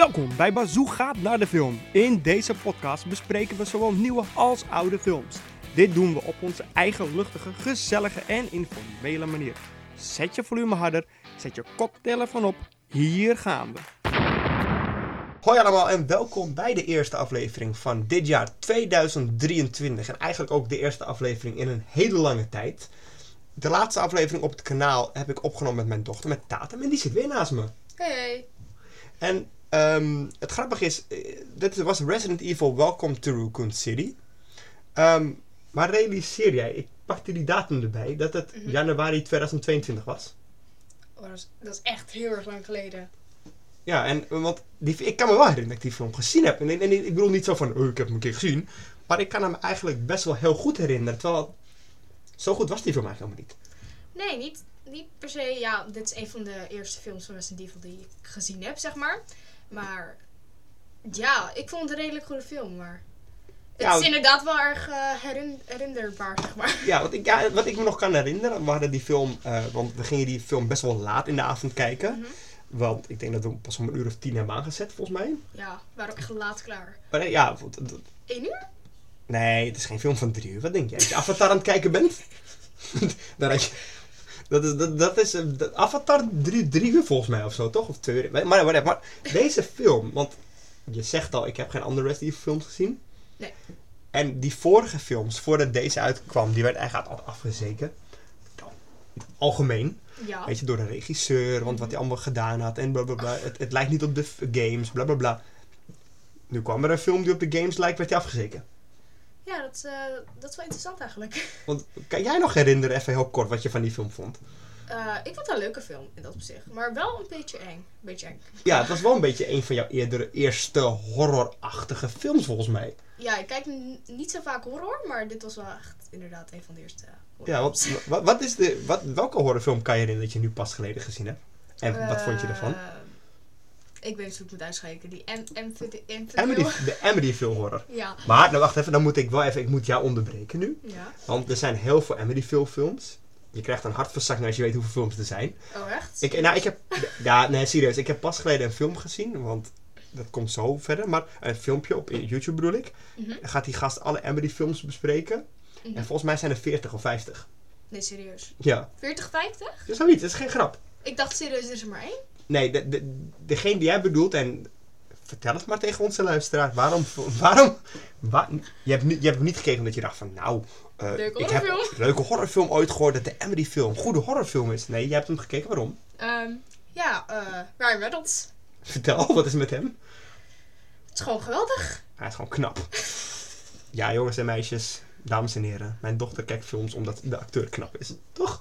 Welkom bij Bazoo gaat naar de film. In deze podcast bespreken we zowel nieuwe als oude films. Dit doen we op onze eigen luchtige, gezellige en informele manier. Zet je volume harder, zet je koptelefoon op. Hier gaan we. Hoi allemaal en welkom bij de eerste aflevering van dit jaar 2023. En eigenlijk ook de eerste aflevering in een hele lange tijd. De laatste aflevering op het kanaal heb ik opgenomen met mijn dochter, met Tatum. En die zit weer naast me. Hey. En ehm, het grappige is, eh, dit was Resident Evil Welcome to Raccoon City. Ehm, maar realiseer jij, ik pakte die datum erbij, dat het Mhm. januari 2022 was. Oh, dat, is, dat is echt heel erg lang geleden. Ja, en want die, ik kan me wel herinneren dat ik die film gezien heb. En, en ik bedoel niet zo van, oh, ik heb hem een keer gezien. Maar ik kan hem eigenlijk best wel heel goed herinneren. Terwijl, zo goed was die film eigenlijk helemaal niet. Nee, niet, niet per se. Ja, dit is een van de eerste films van Resident Evil die ik gezien heb, zeg maar. Maar ja, ik vond het een redelijk goede film. Maar het Ja, is inderdaad wel erg eh, herin- herinnerbaar, zeg maar. Ja, wat ik, ja, wat ik me nog kan herinneren, we hadden die film, eh, want we gingen die film best wel laat in de avond kijken. Mhm. Want ik denk dat we pas om een uur of tien hebben aangezet, volgens mij. Ja, we waren ook echt laat klaar. Maar nee, ja, Eén uur? nee, het is geen film van drie uur. Wat denk jij? Als je Avatar aan het kijken bent? Dan had je, dat is, dat, dat is dat- Avatar drie, drie uur volgens mij of zo, toch? Of twee uur. Maar, maar, maar, deze film, want je zegt al, ik heb geen andere Resident Evil films gezien. Nee. En die vorige films, voordat deze uitkwam, die werd eigenlijk altijd afgezeken. Algemeen. Ja. Weet je, door een regisseur, want wat hij allemaal gedaan had en blablabla. Het, het lijkt niet op de games, blablabla. Nu kwam er een film die op de games lijkt, werd hij afgezeken. Ja, dat, eh, dat is wel interessant eigenlijk. Want kan jij nog herinneren, even heel kort, wat je van die film vond? Eh, ik vond het een leuke film in dat opzicht. Maar wel een beetje eng. Een beetje eng. Ja, het was wel een beetje een van jouw eerdere eerste horrorachtige films, volgens mij. Ja, ik kijk niet zo vaak horror, maar dit was wel echt inderdaad een van de eerste Ja, wat, horrorfilms. wat, wat is de, wat, welke horrorfilm kan je herinneren dat je nu pas geleden gezien hebt? En wat vond je ervan? Ik weet niet hoe ik moet uitspreken. Die M Amity, de Amityville horror. Ja. Maar, nou wacht even, dan moet ik wel even, ik moet jou onderbreken nu. Ja. Want er zijn heel veel Amityville films. Je krijgt een hartverzakking als je weet hoeveel films er zijn. Oh, echt? Ik, nou, ik heb, ja, nee, serieus. Ik heb pas geleden een film gezien, want dat komt zo verder. Maar een filmpje op YouTube bedoel ik. Mhm. Gaat die gast alle Amity films bespreken. Mhm. En volgens mij zijn er 40 of 50. Nee, serieus. Ja, 40, 50? dat is zoiets. Dat is geen grap. Ik dacht serieus, er is er maar één. Nee, de, de, degene die jij bedoelt, en vertel het maar tegen onze luisteraar. Waarom, waarom, wa- je, hebt niet, je hebt niet gekeken omdat je dacht van, nou, eh, Leuke ik heb horrorfilm. een leuke horrorfilm ooit gehoord dat de Amity film een goede horrorfilm is. Nee, je hebt hem gekeken. Waarom? Ehm, ja, eh Ryan Reynolds. Vertel, wat is met hem? Het is gewoon geweldig. Hij is gewoon knap. Ja, jongens en meisjes, dames en heren. Mijn dochter kijkt films omdat de acteur knap is. Toch?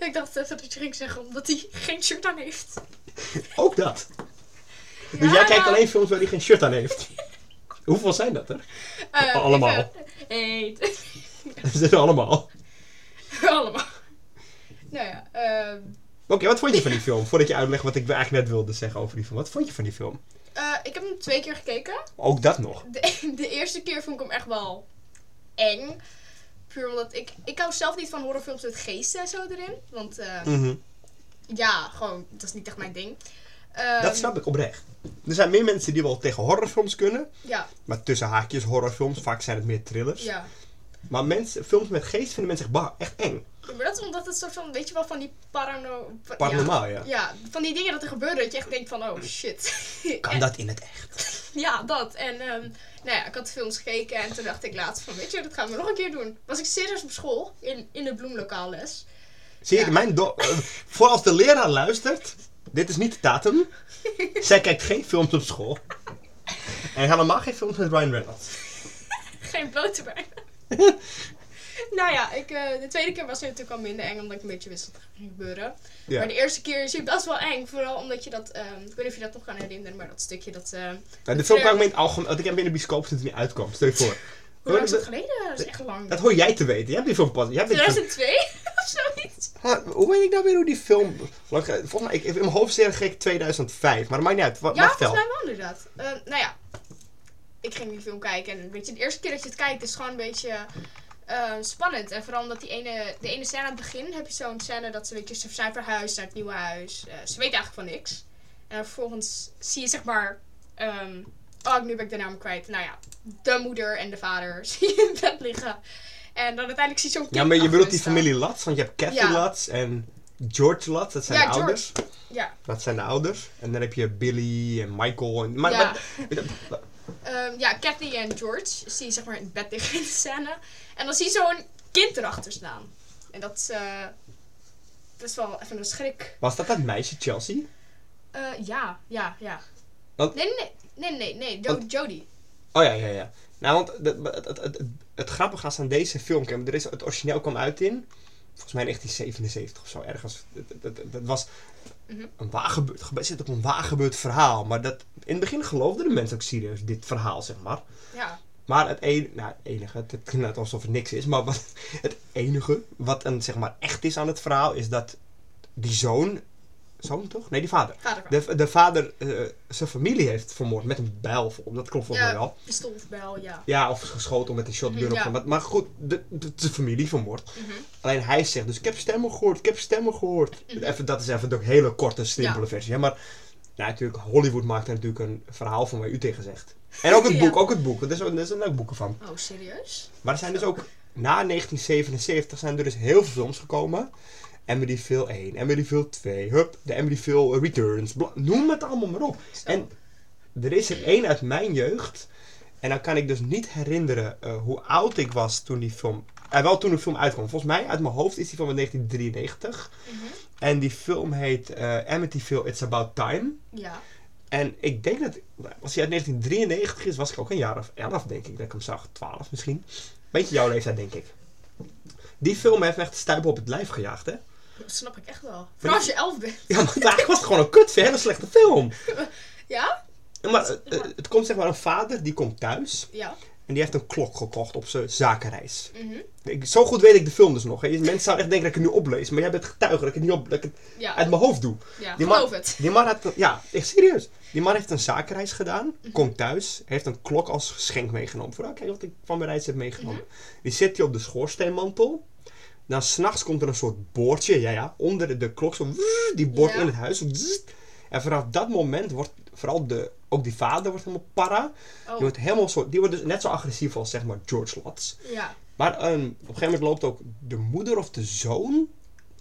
Ik dacht even dat je ging zeggen omdat hij geen shirt aan heeft. Ook dat. Dus Ja. jij kijkt alleen films waar hij geen shirt aan heeft. Hoeveel zijn dat er? Eh, Allemaal. even- Hey. Dat zijn er allemaal. Allemaal. Nou ja, ehm, Oké, wat vond je van die film? Voordat je uitlegt wat ik eigenlijk net wilde zeggen over die film. Wat vond je van die film? eh, ik heb hem twee keer gekeken. Ook dat nog. De, de eerste keer vond ik hem echt wel eng. Puur omdat ik... Ik hou zelf niet van horrorfilms met geesten en zo erin. Want eh, Mhm. ja, gewoon, dat is niet echt mijn ding. Ehm, Dat snap ik oprecht. Er zijn meer mensen die wel tegen horrorfilms kunnen. Ja, Maar tussen haakjes horrorfilms. Vaak zijn het meer thrillers. ja. Maar mensen, films met geest vinden mensen echt bah, echt eng. Maar dat is omdat het soort van, weet je wel, van die parano... pa- Paranormaal, ja. Ja, ja, van die dingen dat er gebeuren dat je echt denkt van, oh shit. Kan dat in het echt? Ja, dat. En ehm, nou ja, ik had films gekeken en toen dacht ik laatst van, weet je, dat gaan we nog een keer doen. Was ik serieus op school, in, in de bloemlokaalles. Zie je, Ja. mijn do- eh, voor als de leraar luistert, dit is niet de datum. Zij kijkt geen films op school. En helemaal geen films met Ryan Reynolds. Geen blote bijna. nou ja, ik, eh, de tweede keer was het natuurlijk al minder eng, omdat ik een beetje wist wat er ging gebeuren. Ja. Maar de eerste keer is het best wel eng, vooral omdat je dat, ehm, ik weet niet of je dat nog kan herinneren, maar dat stukje dat, eh, Nou, de film kan ik me in het algemeen, want ik heb in de bioscoop het niet uitkwam. Stel je voor. hoe lang is dat geleden? Dat is echt lang. Dat hoor jij te weten. Jij hebt die film pas. Jij hebt die film- 2002 of zoiets? Ha, hoe weet ik nou weer hoe die film... geleden- Volgens mij, ik, in mijn hoofd zeg ik 2005. Maar dat maakt niet uit. Wat, Ja, volgens mij wel inderdaad. Eh, nou ja, ik ging die film kijken en weet je, de eerste keer dat je het kijkt is gewoon een beetje eh, spannend. En vooral omdat die ene, de ene scène aan het begin heb je zo'n scène dat ze, weet je, ze zijn verhuisd naar het nieuwe huis. Eh, ze weet eigenlijk van niks. En vervolgens zie je zeg maar... ehm, oh, nu ben ik de naam kwijt. Nou ja, de moeder en de vader zie je in bed liggen. En dan uiteindelijk zie je zo'n Ja, maar je bedoelt die familie Lats, want je hebt Kathy Ja. Lats en George Lats, dat zijn Ja, de George. ouders. Ja, Dat zijn de ouders. En dan heb je Billy en Michael. En, maar, Ja. maar- Ehm, ja, Kathy en George zie je zeg maar in het bed liggen in de scène. En dan zie je zo'n kind erachter staan. En dat is eh, best wel even een schrik. was dat dat meisje Chelsea? Eh, ja, ja, ja. Want- Nee, nee, nee, nee, nee, Jo- Want- Jodie. Oh ja, ja, ja. Nou, want het, het, het, het, het grappige is aan deze film, er is, het origineel kwam uit in, volgens mij 1977 of zo, ergens. Het, het, Mhm. een waargebeurd, gebaseerd op een waargebeurd verhaal. Maar dat, in het begin geloofden de mensen ook serieus dit verhaal, zeg maar. Ja, Maar het, een, nou, het enige, het klinkt alsof het niks is, maar wat, het enige wat een, zeg maar, echt is aan het verhaal is dat die zoon, zoon toch? Nee, die vader. De, de vader eh, zijn familie heeft vermoord met een bijl, dat klopt volgens mij Ja, wel. pistool of bel, ja. Ja, of geschoten met een shotgun Mhm, of ja. Maar, maar goed, de, de, de familie vermoord. Mhm. Alleen hij zegt, dus ik heb stemmen gehoord, ik heb stemmen gehoord. Mhm. Even, dat is even de hele korte, simpele Ja. versie. Hè? Maar nou, natuurlijk, Hollywood maakt er natuurlijk een verhaal van waar u tegen zegt. En ook het Ja. boek, ook het boek. Er zijn er zijn ook boeken van. Oh, serieus? Maar er zijn dus ook, na 1977 zijn er dus heel veel films gekomen. Amityville 1, Amityville 2, hup, de Amityville Returns, bla- noem het allemaal maar op. En er is er één uit mijn jeugd. En dan kan ik dus niet herinneren eh, hoe oud ik was toen die film... Eh, wel toen de film uitkwam. Volgens mij, uit mijn hoofd, is die uit 1993. Mhm. En die film heet eh Amityville It's About Time. Ja. En ik denk dat... Als hij uit 1993 is, was ik ook een jaar of 11, denk ik. Dat ik hem zag. 12 misschien. Beetje jouw leeftijd, denk ik. Die film heeft me echt stuipen op het lijf gejaagd, hè? Dat snap ik echt wel. Vooral als je elf bent. Ja, maar eigenlijk was het gewoon een kut, een hele slechte film. Ja? Maar eh, eh, het komt zeg maar een vader, die komt thuis. Ja. En die heeft een klok gekocht op zijn zakenreis. Mhm. Ik, zo goed weet ik de film dus nog. Hè. Mensen zouden echt denken dat ik het nu oplees. Maar jij bent getuige dat ik het niet op, dat ik het Ja, uit mijn hoofd doe. ja die man- geloof het. Die man had, ja, echt serieus. Die man heeft een zakenreis gedaan. Mhm. Komt thuis. Heeft een klok als geschenk meegenomen. Voor, oh, kijk wat ik van mijn reis heb meegenomen. Mhm. Die zet hij op de schoorsteenmantel. Dan s'nachts komt er een soort boordje. Ja, ja. Onder de, klok. Zo, die boord Ja. in het huis. En vanaf dat moment wordt vooral de, ook die vader wordt helemaal para. Die Oh, wordt helemaal zo, die wordt dus net zo agressief als zeg maar George Lotz. ja. Maar ehm, op een gegeven moment loopt ook de moeder of de zoon,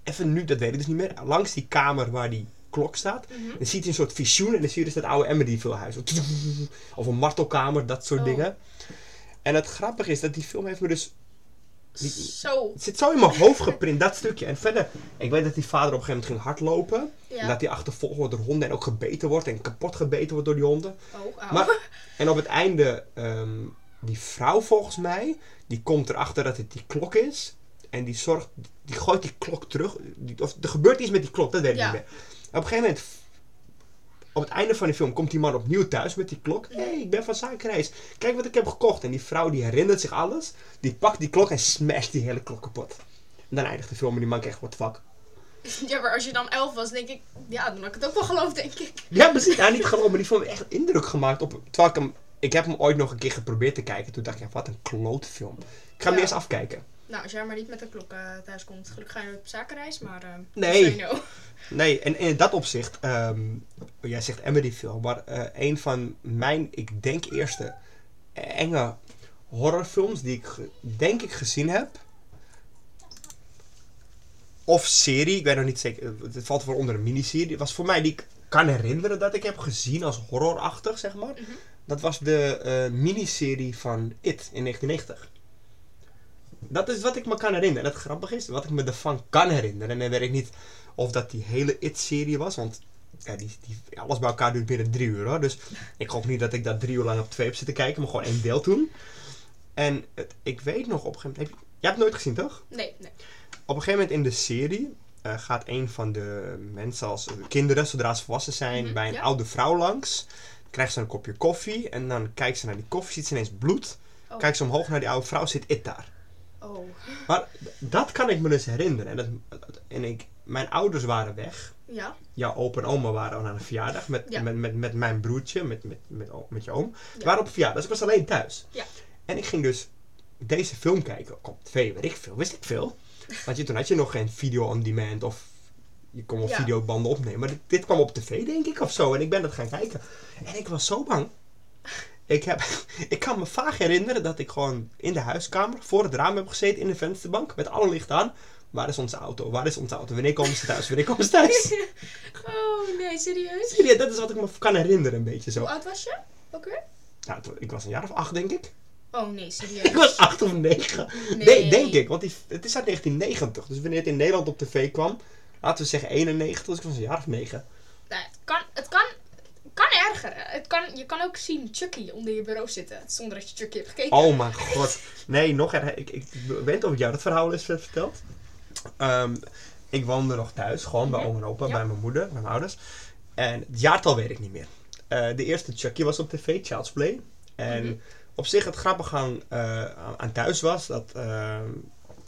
even nu, dat weet ik dus niet meer, langs die kamer waar die klok staat. Mhm. Dan ziet hij een soort visioen en dan zie je dus dat oude Amityville huis. Of een martelkamer, dat soort Oh. dingen. En het grappige is dat die film heeft me dus... Zo. het zit zo in mijn hoofd geprint, dat stukje. En verder, ik weet dat die vader op een gegeven moment ging hardlopen. En dat hij achtervolgd wordt door honden en ook gebeten wordt en kapot gebeten wordt door die honden. Oh. Maar, en op het einde, ehm, die vrouw volgens mij, die komt erachter dat het die klok is. En die zorgt, die gooit die klok terug. Die, of er gebeurt iets met die klok, dat weet ik Ja. niet meer. Op een gegeven moment, op het einde van die film, komt die man opnieuw thuis met die klok. Hé, hey, ik ben van zakenreis. Kijk wat ik heb gekocht. En die vrouw die herinnert zich alles. Die pakt die klok en smasht die hele klok kapot. En dan eindigt de film en die man echt, what the fuck. Ja, maar als je dan elf was, denk ik... Ja, dan had ik het ook wel geloofd, denk ik. Ja, precies. Ja, niet gewoon, maar die film heeft echt indruk gemaakt op... Terwijl ik hem... Ik heb hem ooit nog een keer geprobeerd te kijken. Toen dacht ik, ja, wat een klote film. Ik ga hem Ja. eerst afkijken. Nou, als jij maar niet met de klok eh, thuis komt. Gelukkig ga je op zakenreis, maar... eh, Nee. Nee, en in dat opzicht... ehm, jij zegt Amityville. Maar eh, een van mijn, ik denk eerste enge horrorfilms die ik denk ik gezien heb... Of serie, ik weet nog niet zeker. Het valt wel onder een miniserie. was voor mij die ik kan herinneren dat ik heb gezien als horrorachtig, zeg maar. Mhm. Dat was de miniserie van It in 1990. Dat is wat ik me kan herinneren. En het grappige is, wat ik me ervan kan herinneren. En dan weet ik niet of dat die hele It-serie was. Want ja, die, die, alles bij elkaar duurt binnen drie uur hoor. Dus ik hoop niet dat ik dat drie uur lang op twee heb zitten kijken. Maar gewoon één deel toen. En het, ik weet nog op een gegeven moment... Heb je, jij hebt het nooit gezien toch? Nee, nee. Op een gegeven moment in de serie eh, gaat een van de mensen als kinderen, zodra ze volwassen zijn, Mhm, bij een ja. oude vrouw langs. Krijgt ze een kopje koffie en dan kijkt ze naar die koffie, ziet ze ineens bloed. Oh. Kijkt ze omhoog naar die oude vrouw, zit it daar. Oh. Maar dat kan ik me dus herinneren. En, dat, en ik, mijn ouders waren weg. Ja. Jouw opa en oma waren aan een verjaardag met, Ja. met, met, met mijn broertje, met, met, met, met je oom. Ze Ja. waren op verjaardag, dus ik was alleen thuis. Ja. En ik ging dus deze film kijken. Op tv, weet ik veel, wist ik veel. Want je, toen had je nog geen video on demand of je kon wel Ja. videobanden opnemen. Maar dit, dit kwam op tv, denk ik, of zo. En ik ben dat gaan kijken. En ik was zo bang. Ik, heb, ik kan me vaag herinneren dat ik gewoon in de huiskamer voor het raam heb gezeten in de vensterbank. Met alle licht aan. Waar is onze auto? Waar is onze auto? Wanneer komen ze thuis? Wanneer komen ze thuis? Oh nee, serieus? Serieus, dat is wat ik me kan herinneren, een beetje zo. Hoe oud was je? Ook weer? Nou, ik was een jaar of acht, denk ik. Oh nee, serieus. Ik was acht of negen. Nee. Nee, denk ik. Want die, het is uit 1990. Dus wanneer het in Nederland op tv kwam, laten we zeggen 91, dus ik was een jaar of negen. Nou, het kan, het kan, kan erger. Het kan, je kan ook zien Chucky onder je bureau zitten. Zonder dat je Chucky hebt gekeken. Oh mijn god. Nee, nog erger. Ik, ik weet of ik jou dat verhaal eens heb verteld. Ehm, ik woonde nog thuis, gewoon bij Mhm. oom en opa, Ja. bij mijn moeder, bij mijn ouders. En het jaartal weet ik niet meer. Eh, de eerste Chucky was op tv, Child's Play. En Mhm. op zich het grappige aan, eh, aan- thuis was, dat ehm,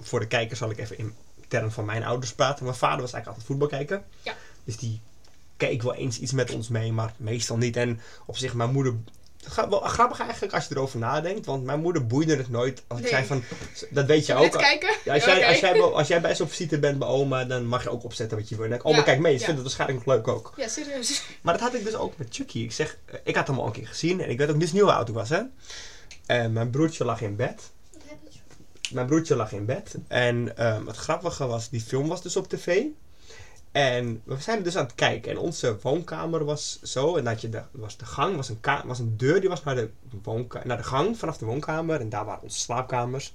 voor de kijkers zal ik even in termen van mijn ouders praten. Mijn vader was eigenlijk altijd voetbal kijken. Ja. Dus die keek wel eens iets met ons mee, maar meestal niet. En op zich, mijn moeder. Het gaat wel grappig eigenlijk als je erover nadenkt, want mijn moeder boeide het nooit. Als ik Nee. zei van, dat weet je ook. kijken? Ja, als, jij, Oké. als, jij, bij- als jij bij zo'n visite bent bij oma, dan mag je ook opzetten wat je wil. En dan denk ik, oma, Ja, kijk mee, ze ja. vinden het waarschijnlijk nog leuk ook. Ja, serieus. Maar dat had ik dus ook met Chucky. Ik zeg, eh, ik had hem al een keer gezien en ik weet ook niet eens hoe oud ik was, hè. En mijn broertje lag in bed. Mijn broertje lag in bed. En ehm, het grappige was, die film was dus op tv. En we zijn dus aan het kijken. En onze woonkamer was zo. En dat je de, was de gang, was een, was een deur die was naar de, woonka- naar de gang vanaf de woonkamer. En daar waren onze slaapkamers.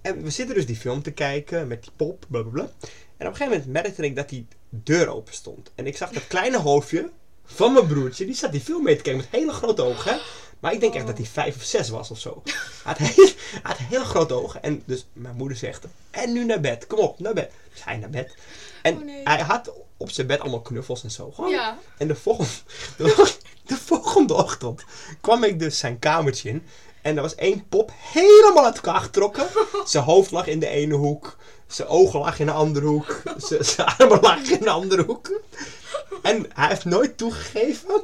En we zitten dus die film te kijken met die pop, blablabla. En op een gegeven moment merkte ik dat die deur open stond. En ik zag dat kleine hoofdje van mijn broertje. Die zat die film mee te kijken met hele grote ogen. Maar ik denk echt dat hij vijf of zes was of zo. Hij had, heel, grote ogen. En dus mijn moeder zegt, en nu naar bed. Kom op, naar bed. Dus hij naar bed. En Oh, nee. hij had op zijn bed allemaal knuffels en zo. Gewoon. Ja. En de volgende, de, de volgende ochtend kwam ik dus zijn kamertje in. En er was één pop helemaal uit elkaar getrokken. Zijn hoofd lag in de ene hoek. Zijn ogen lagen in de andere hoek. Zijn, zijn armen lagen in de andere hoek. En hij heeft nooit toegegeven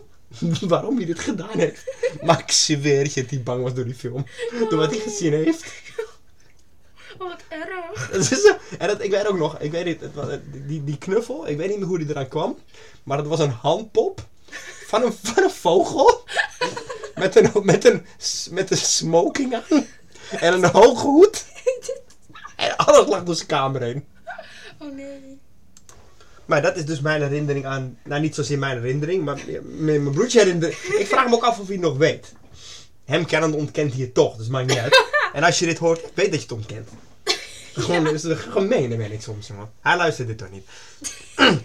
waarom hij dit gedaan heeft. Maar ik zweer je dat hij bang was door die film. Door wat hij gezien heeft. Oh, wat erg. En dat, ik weet ook nog, ik weet niet, het was- die, die knuffel, ik weet niet meer hoe die eraan kwam. Maar het was een handpop van een, van een vogel. Met een, met, een, met een smoking aan. En een hoge hoed. En alles lag door zijn kamer heen. Oh nee. Maar dat is dus mijn herinnering aan, nou niet zozeer mijn herinnering, maar meer mijn broertje herinnering. Ik vraag me ook af of hij het nog weet. Hem kennende ontkent hij het toch, dus maakt niet uit. En als je dit hoort, ik weet dat je het ontkent. Gewoon, is het gemeen, ben ik soms, man. Hij luistert dit toch niet.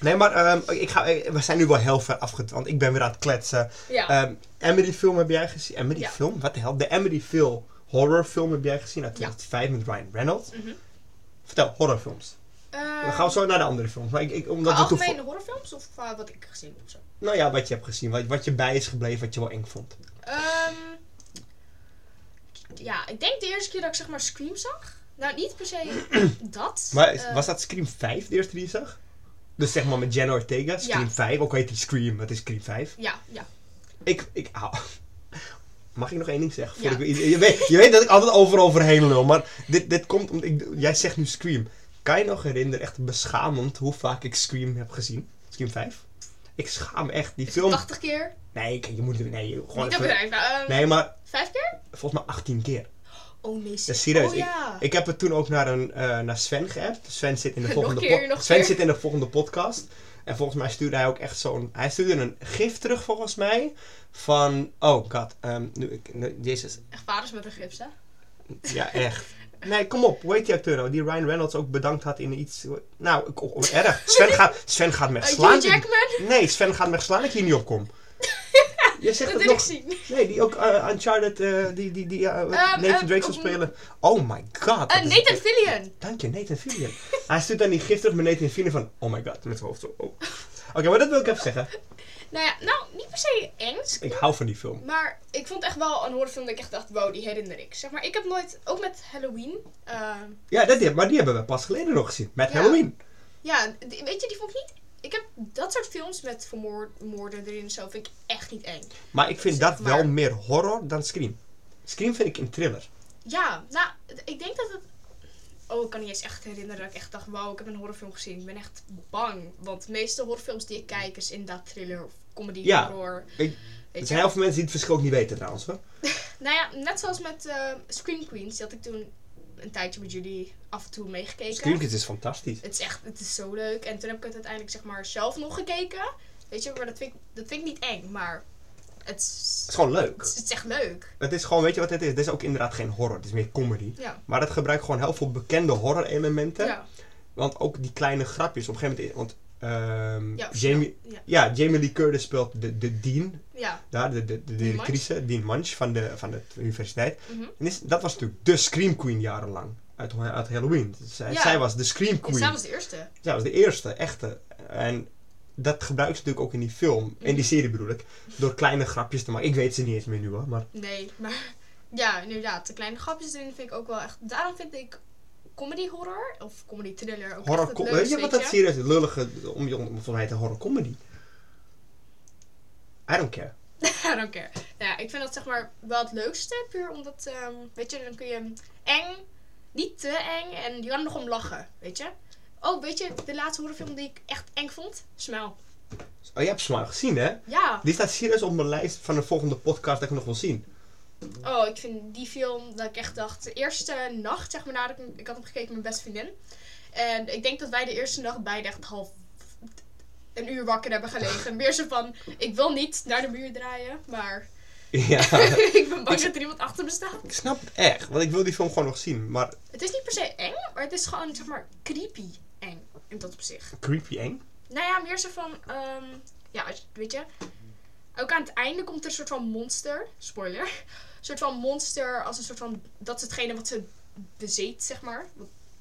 Nee, maar ehm, ik ga, we zijn nu wel heel ver afgedwaald, want ik ben weer aan het kletsen. Ja. Ehm Emily film heb jij gezien? Emily Ja. film? Wat de hel? De Emily Phil horrorfilm heb jij gezien uit Ja. 2005 met Ryan Reynolds. Mhm. Vertel, horrorfilms. Eh, Dan gaan we zo naar de andere films. Maar ik, ik, omdat we algemene horrorfilms of eh, wat ik gezien heb of zo? Nou ja, wat je hebt gezien, wat, wat je bij is gebleven, wat je wel eng vond. Ehm, ja, ik denk de eerste keer dat ik zeg maar Scream zag. Nou, niet per se dat. Maar is- Eh, was dat Scream 5 de eerste die je zag? Dus zeg maar met Jenna Ortega, Scream Ja. 5, ook heet die Scream, het is Scream 5. Ja, ja. Ik, ik hou... Mag ik nog één ding zeggen? Ja. Voordat ik- je, weet, je weet dat ik altijd overal overheen lul, maar dit, dit komt omdat ik... Jij zegt nu Scream. Kan je nog herinneren, echt beschamend, hoe vaak ik Scream heb gezien? Scream 5? Ik schaam me echt. Die Is het film... 80 keer? Nee, je moet... Nee, gewoon Niet even- ehm, Nee, maar Vijf keer? volgens mij 18 keer. Oh nee, Ja, serieus. Oh ja. Ik heb het toen ook naar, een, eh, naar Sven geappt. Sven zit in de volgende keer, Sven keer. zit in de volgende podcast. En volgens mij stuurde hij ook echt zo'n... Hij stuurde een gif terug volgens mij. Van... Oh god. ehm, nu, ik, nu- Jezus. Echt vaders met een gips, hè? Ja, echt. Nee, kom op. Hoe heet die acteur nou? Die Ryan Reynolds ook bedankt had in iets... Nou, ik- oh, erg. Sven gaat, Sven gaat me Uh, slaan. Hugh Jackman? Nee, Sven gaat me slaan dat ik hier niet op kom. Je zegt Dat het wil ik nog... zien. Nee, die ook uh, Uncharted, eh, die, die, die uh, Nathan eh, Drake op- spelen. Oh my god. Eh, is- Nathan Fillion. Dank je, Nathan Fillion. Hij stuurt dan die gif terug met Nathan Fillion van... Oh my god, met zijn hoofd zo. Oh. Oké, maar dat wil ik even zeggen. Nou ja, nou, niet per se eng. Ik hou van die film. Maar ik vond echt wel een horrorfilm dat ik echt dacht, wow, die herinner ik. Zeg maar, ik heb nooit, ook met Halloween. eh, Ja, dat, maar die hebben we pas geleden nog gezien. Met Ja. Halloween. ja, weet je, die vond ik niet... Dat soort films met vermoorden erin en zo, vind ik echt niet eng. Maar ik vind dat maar. wel meer horror dan Scream. Scream vind ik een thriller. Ja, nou, ik denk dat het Oh, ik kan niet eens echt herinneren dat ik echt dacht, wauw, ik heb een horrorfilm gezien. Ik ben echt bang. Want de meeste horrorfilms die ik kijk is inderdaad thriller of comedy, Ja. horror. Ik- Er zijn heel veel mensen die het verschil ook niet weten trouwens hoor. Nou ja, net zoals met eh, Scream Queens. Had ik toen een tijdje met jullie af en toe meegekeken. Kids is fantastisch. Het is echt, het is zo leuk. En toen heb ik het uiteindelijk zeg maar zelf nog gekeken. Weet je, maar dat vind ik, dat vind ik niet eng. Maar het is, Het is gewoon leuk. het is, het is echt leuk. Het is gewoon, weet je wat het is? Het is ook inderdaad geen horror, het is meer comedy. Ja. Maar het gebruikt gewoon heel veel bekende horror elementen. Ja. Want ook die kleine grapjes op een gegeven moment. Want ehm, Ja, Jamie, Ja. ja, Jamie Lee Curtis speelt de, de Dean. Ja. Daar, de, de, de directrice, Dean Munch van de, van de universiteit. Mhm. En is, dat was natuurlijk de Scream Queen jarenlang. Uit, uit Halloween. Zij, Ja. zij was de Scream Queen. zij was de eerste. Zij was de eerste, echte. En dat gebruikt ze natuurlijk ook in die film. In die serie bedoel ik. Door kleine grapjes te maken. Ik weet ze niet eens meer nu hoor. Maar Nee, maar ja, inderdaad. De kleine grapjes erin vind ik ook wel echt. Daarom vind ik comedy horror of comedy thriller ook horror het com- leukst, Weet je wat dat serieus lullige. Om je om van mij te horror comedy. I don't care. I don't care. Nou ja, ik vind dat zeg maar wel het leukste. Puur omdat, ehm, weet je, dan kun je eng, niet te eng en je kan er nog om lachen, weet je. Oh, weet je, de laatste horrorfilm die ik echt eng vond? Smile. Oh, je hebt Smile gezien hè? Ja. Die staat serieus op mijn lijst van de volgende podcast dat ik nog wil zien. Oh, ik vind die film dat ik echt dacht, de eerste nacht, zeg maar, nadat ik, ik had hem gekeken met mijn beste vriendin. En ik denk dat wij de eerste nacht beide echt half een uur wakker hebben gelegen. Meer zo van, ik wil niet naar de muur draaien, maar Ja. ik ben bang dat er iemand achter me staat. ik snap het echt. Want ik wil die film gewoon nog zien. Maar Het is niet per se eng, maar het is gewoon, zeg maar, creepy eng. In dat opzicht. creepy eng. Nou ja, meer zo van, ehm, ja, weet je. Ook aan het einde komt er een soort van monster. Spoiler. Een soort van monster als een soort van, dat is hetgene wat ze bezeet, zeg maar.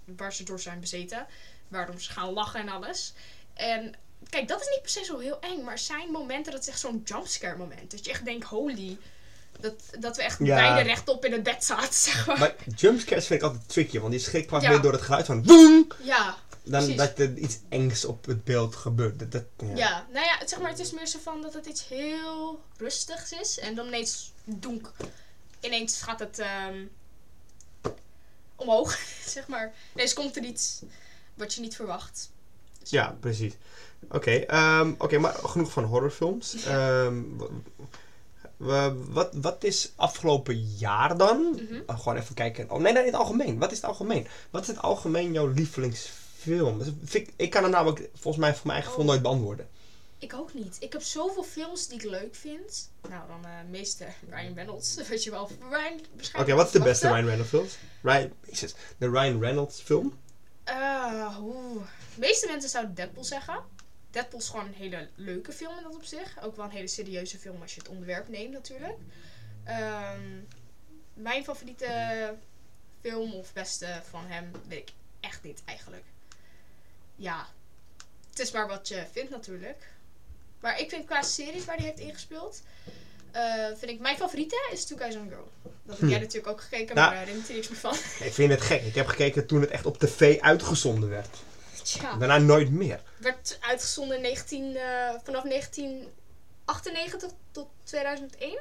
Waar ze door zijn bezeten. Waarom ze gaan lachen en alles. En kijk, dat is niet per se zo heel eng. Maar zijn momenten dat is echt zo'n jumpscare moment. Dat je echt denkt, holy. Dat, dat we echt Ja. beide rechtop in het bed zaten, zeg maar. Maar jumpscares vind ik altijd tricky. Want die schrik pas Ja. weer door het geluid van woem. Ja, Dan Precies. dat er iets engs op het beeld gebeurt. Dat, dat, ja. Ja, nou ja, het- zeg maar, het is meer zo van dat het iets heel rustigs is. En dan ineens donk. Ineens gaat het ehm, omhoog, zeg maar. Ineens komt er iets wat je niet verwacht. Dus Ja, precies. Oké, ehm, oké, maar genoeg van horrorfilms. Ehm, wat, wat is afgelopen jaar dan? Mhm. Oh, gewoon even kijken. Oh, nee, nee, in het algemeen. Wat is het algemeen? Wat is het algemeen jouw lievelingsfilm? Vind ik, ik kan het namelijk volgens mij voor mijn eigen gevoel Oh. nooit beantwoorden. Ik ook niet. Ik heb zoveel films die ik leuk vind. Nou, dan eh meeste Ryan Reynolds. Weet je wel, Ryan Oké, wat is de beste. Ryan Reynolds film? Ryan, de Ryan Reynolds film? Eh, oeh. De meeste mensen zouden Deadpool zeggen. Deadpool is gewoon een hele leuke film in dat op zich. Ook wel een hele serieuze film als je het onderwerp neemt natuurlijk. Ehm, mijn favoriete film of beste van hem weet ik echt niet eigenlijk. Ja, het is maar wat je vindt natuurlijk. Maar ik vind qua series waar hij heeft ingespeeld, eh, vind ik mijn favoriete is Two Guys on Girl. Dat heb Hm. jij natuurlijk ook gekeken, Nou. maar daar herinnert er niks meer van. Ik vind het gek. Ik heb gekeken toen het echt op tv uitgezonden werd. Tja. Daarna nooit meer. werd uitgezonden in 19, eh, vanaf 1998 tot 2001.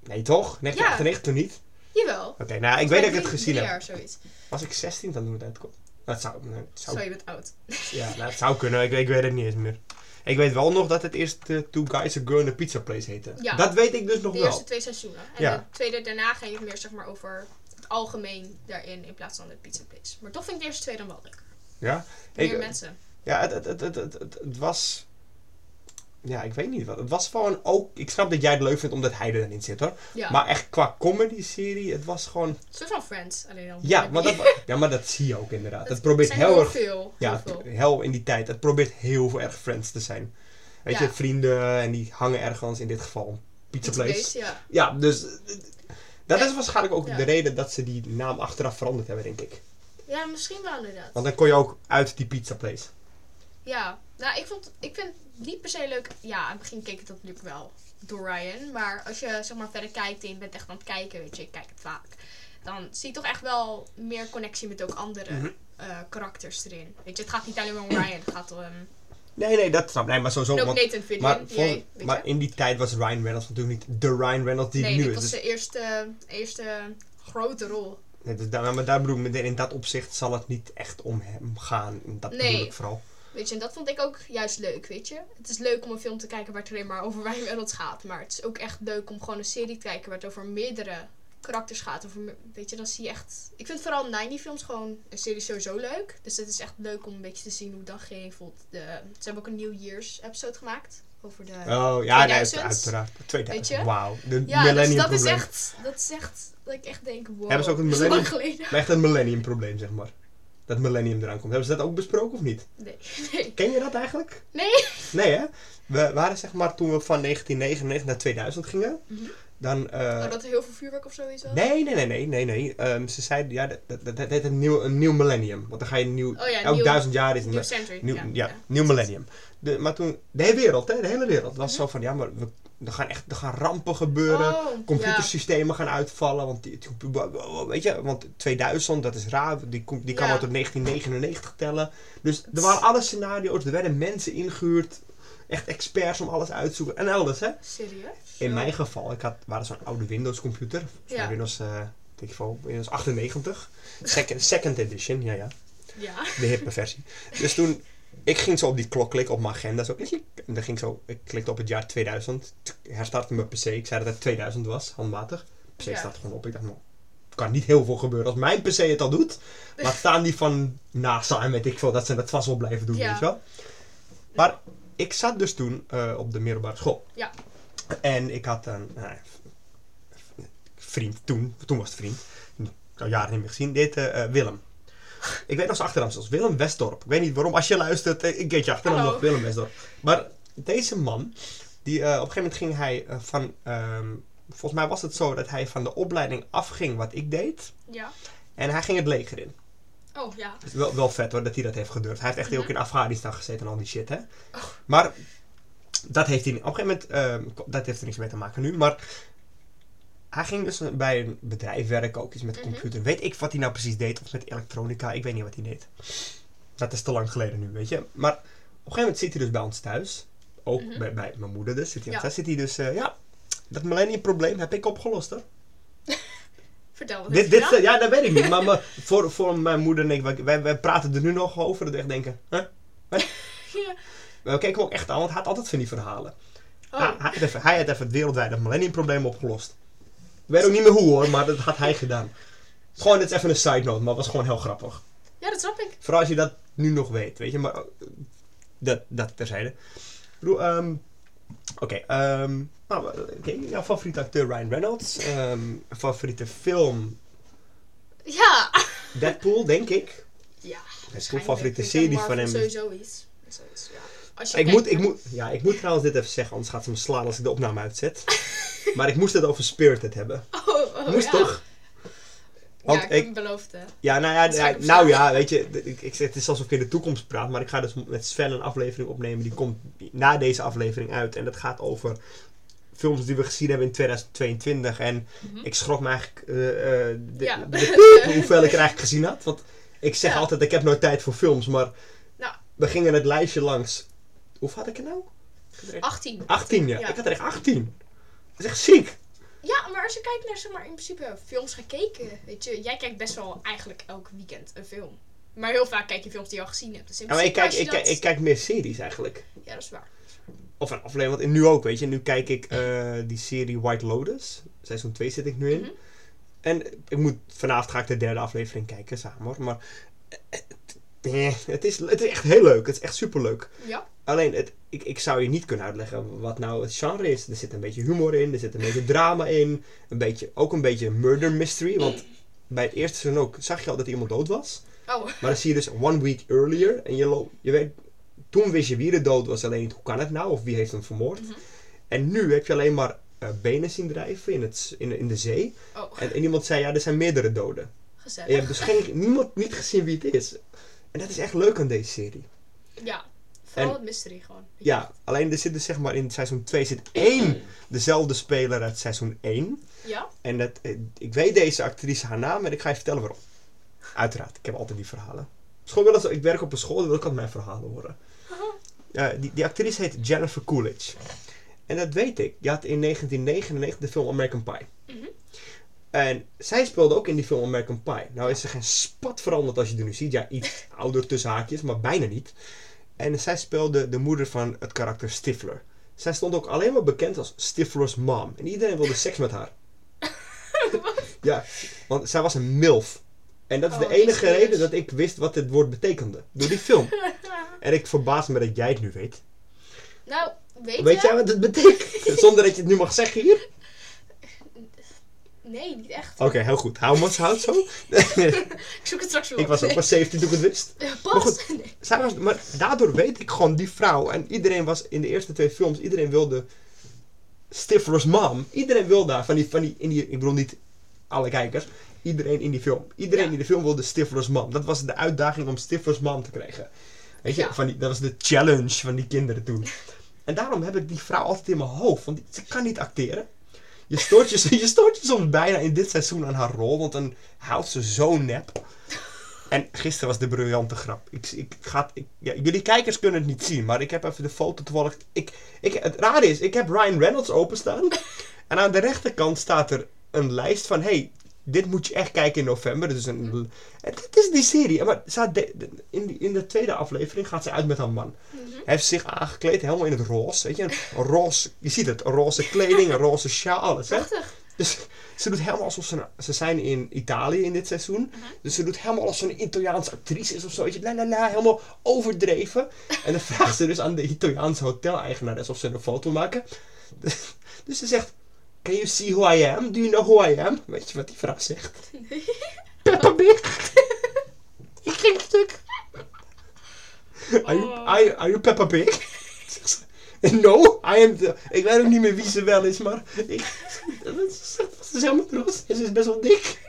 Nee, toch? 1998 toen niet? Jawel. Oké, nou, ik weet dat ik het gezien heb. jaar zoiets. Was ik 16 dan toen het uitkwam? Dat zou, het zou Zo, je bent oud. Ja, nou, het zou kunnen. Ik, ik weet het niet eens meer. Ik weet wel nog dat het eerst eh, Two Guys, A Girl in a Pizza Place heette. Ja. Dat weet ik dus nog De wel. eerste twee seizoenen. En Ja. de tweede daarna ging het meer zeg maar over het algemeen daarin in plaats van de pizza place. Maar toch vind ik de eerste twee dan wel leuk. Ja? Meer Ik, mensen. ja, het, het, het, het, het was... Ja, ik weet niet wat. Het was gewoon ook... Ik snap dat jij het leuk vindt omdat hij erin zit hoor. Ja. Maar echt qua comedy-serie, het was gewoon... Soort van Friends. Alleen dan. Ja maar, dat, ja, maar dat zie je ook inderdaad. Het probeert heel erg... veel. Ja, heel veel. heel in die tijd. Het probeert heel erg Friends te zijn. Weet Ja. je, vrienden en die hangen ergens, in dit geval Pizza Pizza Place. place, ja. Ja, dus... Dat is waarschijnlijk ook de reden dat ze die naam achteraf veranderd hebben, denk ik. ja, misschien wel inderdaad. Want dan kon je ook uit die pizza place. Ja, nou, ik, vond, ik vind het niet per se leuk. Ja, aan het begin keek ik dat natuurlijk wel door Ryan. Maar als je zeg maar verder kijkt en je bent echt aan het kijken, weet je, ik kijk het vaak. Dan zie je toch echt wel meer connectie met ook andere eh, karakters erin. Weet je, het gaat niet alleen maar om Ryan. Het gaat om... Nee, nee, dat snap ik. Nee, maar sowieso. en ook Want, Nathan Fillion. maar, jij- maar in die tijd was Ryan Reynolds natuurlijk niet de Ryan Reynolds die nee, nu is. was Dus, de eerste, eerste grote rol. Nee, dus daar, maar daar bedoel ik, in dat opzicht zal het niet echt om hem gaan. Dat bedoel Nee. ik vooral. Weet je, en dat vond ik ook juist leuk, weet je. Het is leuk om een film te kijken waar het alleen maar over Ryan gaat. Maar het is ook echt leuk om gewoon een serie te kijken waar het over meerdere karakters gaat. Over, weet je, dan zie je echt... Ik vind vooral 90 films gewoon een serie sowieso leuk. Dus het is echt leuk om een beetje te zien hoe dan ging. De, ze hebben ook een New Year's episode gemaakt. Over de... Oh ja, nee, 2000's. uiteraard. 2000. Weet je? Wauw. De ja, dus millennium dat is echt... Dat is echt... Dat ik echt denk, wow. Hebben ze ook een dat millennium- echt een millennium probleem, zeg maar. Dat millennium eraan komt. Hebben ze dat ook besproken of niet? Nee, nee. Ken je dat eigenlijk? Nee. Nee hè? We waren zeg maar toen we van 1999 naar 2000 gingen. Mhm. Dan... eh, Oh, dat er heel veel vuurwerk of zoiets was? Nee, nee, nee, nee, nee, nee. Ehm, ze zeiden, ja, dat, dat, dat, dat heet een nieuw, een nieuw millennium. Want dan ga je een nieuw... Oh ja, elk nieuw- duizend jaar is een... New Century. Nieuw, ja. ja, nieuw millennium. De, maar toen, de hele wereld, hè, de hele wereld was zo van, ja, maar we, er gaan echt er gaan rampen gebeuren. Oh, Computersystemen gaan uitvallen, want die, weet je, want 2000, dat is raar, die, die kan Ja. maar tot 1999 tellen. Dus er waren alle scenario's, er werden mensen ingehuurd, echt experts om alles uit te zoeken. En elders, hè. Serieus? In mijn geval, ik had, waren zo'n oude Windows computer, zo'n. Windows, eh ik wel, Windows 98, second, second edition, ja ja, Ja. de hippe versie. Dus toen, ik ging zo op die klok klikken op mijn agenda, zo, klik, en dan ging zo, ik klikte op het jaar 2000, tsk, herstartte mijn PC, ik zei dat het 2000 was, handmatig. PC Ja. staat gewoon op, ik dacht, nou, er kan niet heel veel gebeuren als mijn PC het al doet. Laat staan die van NASA en weet ik veel, dat ze dat vast wel blijven doen, Ja. weet je wel. Maar ik zat dus toen eh, op de middelbare school. Ja. En ik had een nou, vriend toen, toen was het vriend, ik al jaren niet meer gezien, dit eh, eh, Willem. Ik weet nog zijn achternaam zelfs, Willem Westdorp. Ik weet niet waarom, als je luistert, eh, ik weet je achternaam Hallo. nog, Willem Westdorp. Maar deze man, die, eh, op een gegeven moment ging hij eh, van, ehm, volgens mij was het zo dat hij van de opleiding afging wat ik deed. Ja. En hij ging het leger in. Oh, ja. Het is wel, wel vet hoor, dat hij dat heeft gedurfd. Hij heeft echt ook Mhm. in Afghanistan gezeten en al die shit, hè. Oh. Maar dat heeft hij niet. Op een gegeven moment, ehm, dat heeft er niks mee te maken nu, maar hij ging dus bij een bedrijf werken, ook iets met Mhm. computer. Weet ik wat hij nou precies deed, of met elektronica, ik weet niet wat hij deed. Dat is te lang geleden nu, weet je. Maar op een gegeven moment zit hij dus bij ons thuis, ook Mhm. bij, bij mijn moeder dus, zit hij, Ja. thuis, zit hij dus, eh, ja, dat millennium probleem heb ik opgelost hoor. Vertel, wat Dit, dit, gedaan? ja, dat weet ik niet. Maar voor, voor mijn moeder en ik, wij- wij, praten er nu nog over. Dat echt denken, hè? Ja. We kijken hem ook echt aan, want hij had altijd van die verhalen. Oh, Hij, hij, had even, hij had even het wereldwijde millennium-probleem opgelost. Ik weet ook niet meer hoe hoor, maar dat had hij gedaan. Gewoon, dit is even een side note, maar het was gewoon heel grappig. ja, dat snap ik. Vooral als je dat nu nog weet, weet je. Maar eh, dat, dat terzijde. Ehm, Oké, ehm, nou, oké, jouw favoriete acteur Ryan Reynolds. ehm, favoriete film Ja. Deadpool, denk ik. Ja. Mijn favoriete Ik vind serie van hem. is- sowieso iets. Zoiets, ja. Als je Ik kijkt moet, ik, moet, ja, ik moet trouwens dit even zeggen, anders gaat ze me slaan als ik de opname uitzet. maar ik moest het over Spirited hebben. Oh, oh, Moest ja. toch? Want ja, ik, ik- heb hem beloofd, hè. Ja, nou ja, nou ja, weet je, ik, het is alsof ik in de toekomst praat, maar ik ga dus met Sven een aflevering opnemen, die komt na deze aflevering uit. En dat gaat over films die we gezien hebben in 2022. En Mhm. ik schrok me eigenlijk eh, de, Ja. de piep hoeveel ik er eigenlijk gezien had. Want ik zeg altijd, ik heb nooit tijd voor films, maar Nou. we gingen het lijstje langs. Hoeveel had ik er nou? 18. 18, ja. Ja. Ik had er echt 18. Dat is echt ziek. Ja, maar als je kijkt naar, zeg maar, in principe films gekeken, weet je, jij kijkt best wel eigenlijk elk weekend een film. Maar heel vaak kijk je films die je al gezien hebt. Dus in Ja, maar ik kijk, ik, kijk, ik kijk meer series eigenlijk. Ja, dat is waar. Of een aflevering, want nu ook, weet je. Nu kijk ik eh, die serie White Lotus. Seizoen 2 zit ik nu in. Mhm. En ik moet, vanavond ga ik de derde aflevering kijken samen hoor. Maar eh, eh, het is, het is echt heel leuk. Het is echt superleuk. Ja. Alleen, het, ik, ik zou je niet kunnen uitleggen wat nou het genre is. Er zit een beetje humor in, er zit een beetje drama in. Een beetje, ook een beetje murder mystery. Want bij het eerste seizoen ook zag je al dat iemand dood was. Oh, Maar dan zie je dus one week earlier. En je, je weet, toen wist je wie er dood was. Alleen niet, hoe kan het nou? Of wie heeft hem vermoord? Mhm. En nu heb je alleen maar eh, benen zien drijven in, het, in, in de zee. oh, En, en iemand zei, ja, er zijn meerdere doden. En je gezellig. hebt dus geen, niemand niet gezien wie het is. En dat is echt leuk aan deze serie. Ja, vooral het mystery gewoon. je. Ja, alleen er zit dus zeg maar in seizoen 2 zit één dezelfde speler uit seizoen 1. Ja? En dat, eh, ik weet deze actrice haar naam en ik ga je vertellen waarom. Uiteraard, ik heb altijd die verhalen. School wel eens, ik werk op een school, dan wil ik altijd mijn verhalen horen. Die, die actrice heet Jennifer Coolidge. En dat weet ik. Die had in 1999 de film American Pie. Mhm. En zij speelde ook in die film American Pie. Nou is ze geen spat veranderd als je er nu ziet. Ja, iets ouder tussen haakjes, maar bijna niet. En zij speelde de moeder van het karakter Stifler. Zij stond ook alleen maar bekend als Stifler's mom. En iedereen wilde seks met haar. ja, want zij was een MILF. En dat is Oh, de enige serieus? reden dat ik wist wat dit woord betekende. Door die film. en ik verbaas me dat jij het nu weet. Nou, weet, Weet jij wat het betekent? Zonder dat je het nu mag zeggen hier? Nee, niet echt. Oké, heel goed. Hou me hout zo. Ik zoek het straks wel ik was ook maar 17 toen ik het wist. Maar Pas. goed. Nee. Zij was, maar daardoor weet ik gewoon die vrouw. En iedereen was in de eerste twee films, iedereen wilde Stifler's mom. Iedereen wilde daar, van die, van die, in die, ik bedoel niet alle kijkers, iedereen in die film. Iedereen Ja. in de film wilde Stifler's mom. Dat was de uitdaging om Stifler's mom te krijgen. Weet je, Ja. van die, dat was de challenge van die kinderen toen. En daarom heb ik die vrouw altijd in mijn hoofd, want ze kan niet acteren. Je stoort je, je je soms bijna in dit seizoen aan haar rol, want dan houdt ze zo nep. En gisteren was de briljante grap. Ik, ik ga, ik, ja, jullie kijkers kunnen het niet zien, maar ik heb even de foto toevallig. Ik, ik, het rare is, ik heb Ryan Reynolds openstaan. en aan de rechterkant staat er een lijst van: hey, dit moet je echt kijken in november. Dus een, en dit is die serie. Maar de- de- in, die, in de tweede aflevering gaat ze uit met haar man. Mhm. Hij heeft zich aangekleed helemaal in het roze. Weet je, een roze, je ziet het, een roze kleding, een roze sjaal, alles. Hè? Dus ze doet helemaal alsof ze... Ze zijn in Italië in dit seizoen. Mhm. Dus ze doet helemaal alsof ze een Italiaanse actrice is of zo. Weet je, la la la, helemaal overdreven. En dan vraagt ze dus aan de Italiaanse hoteleigenares of ze een foto maken. Dus, dus ze zegt... Can you see who I am? Do you know who I am? Weet je wat die vrouw zegt? Peppa Pig. Ik ging stuk. Are you, Oh. are, you- are you Peppa Pig? No, I am the... Ik weet ook niet meer wie ze wel is, maar... Ik, ze is helemaal trots. En ze is best wel dik.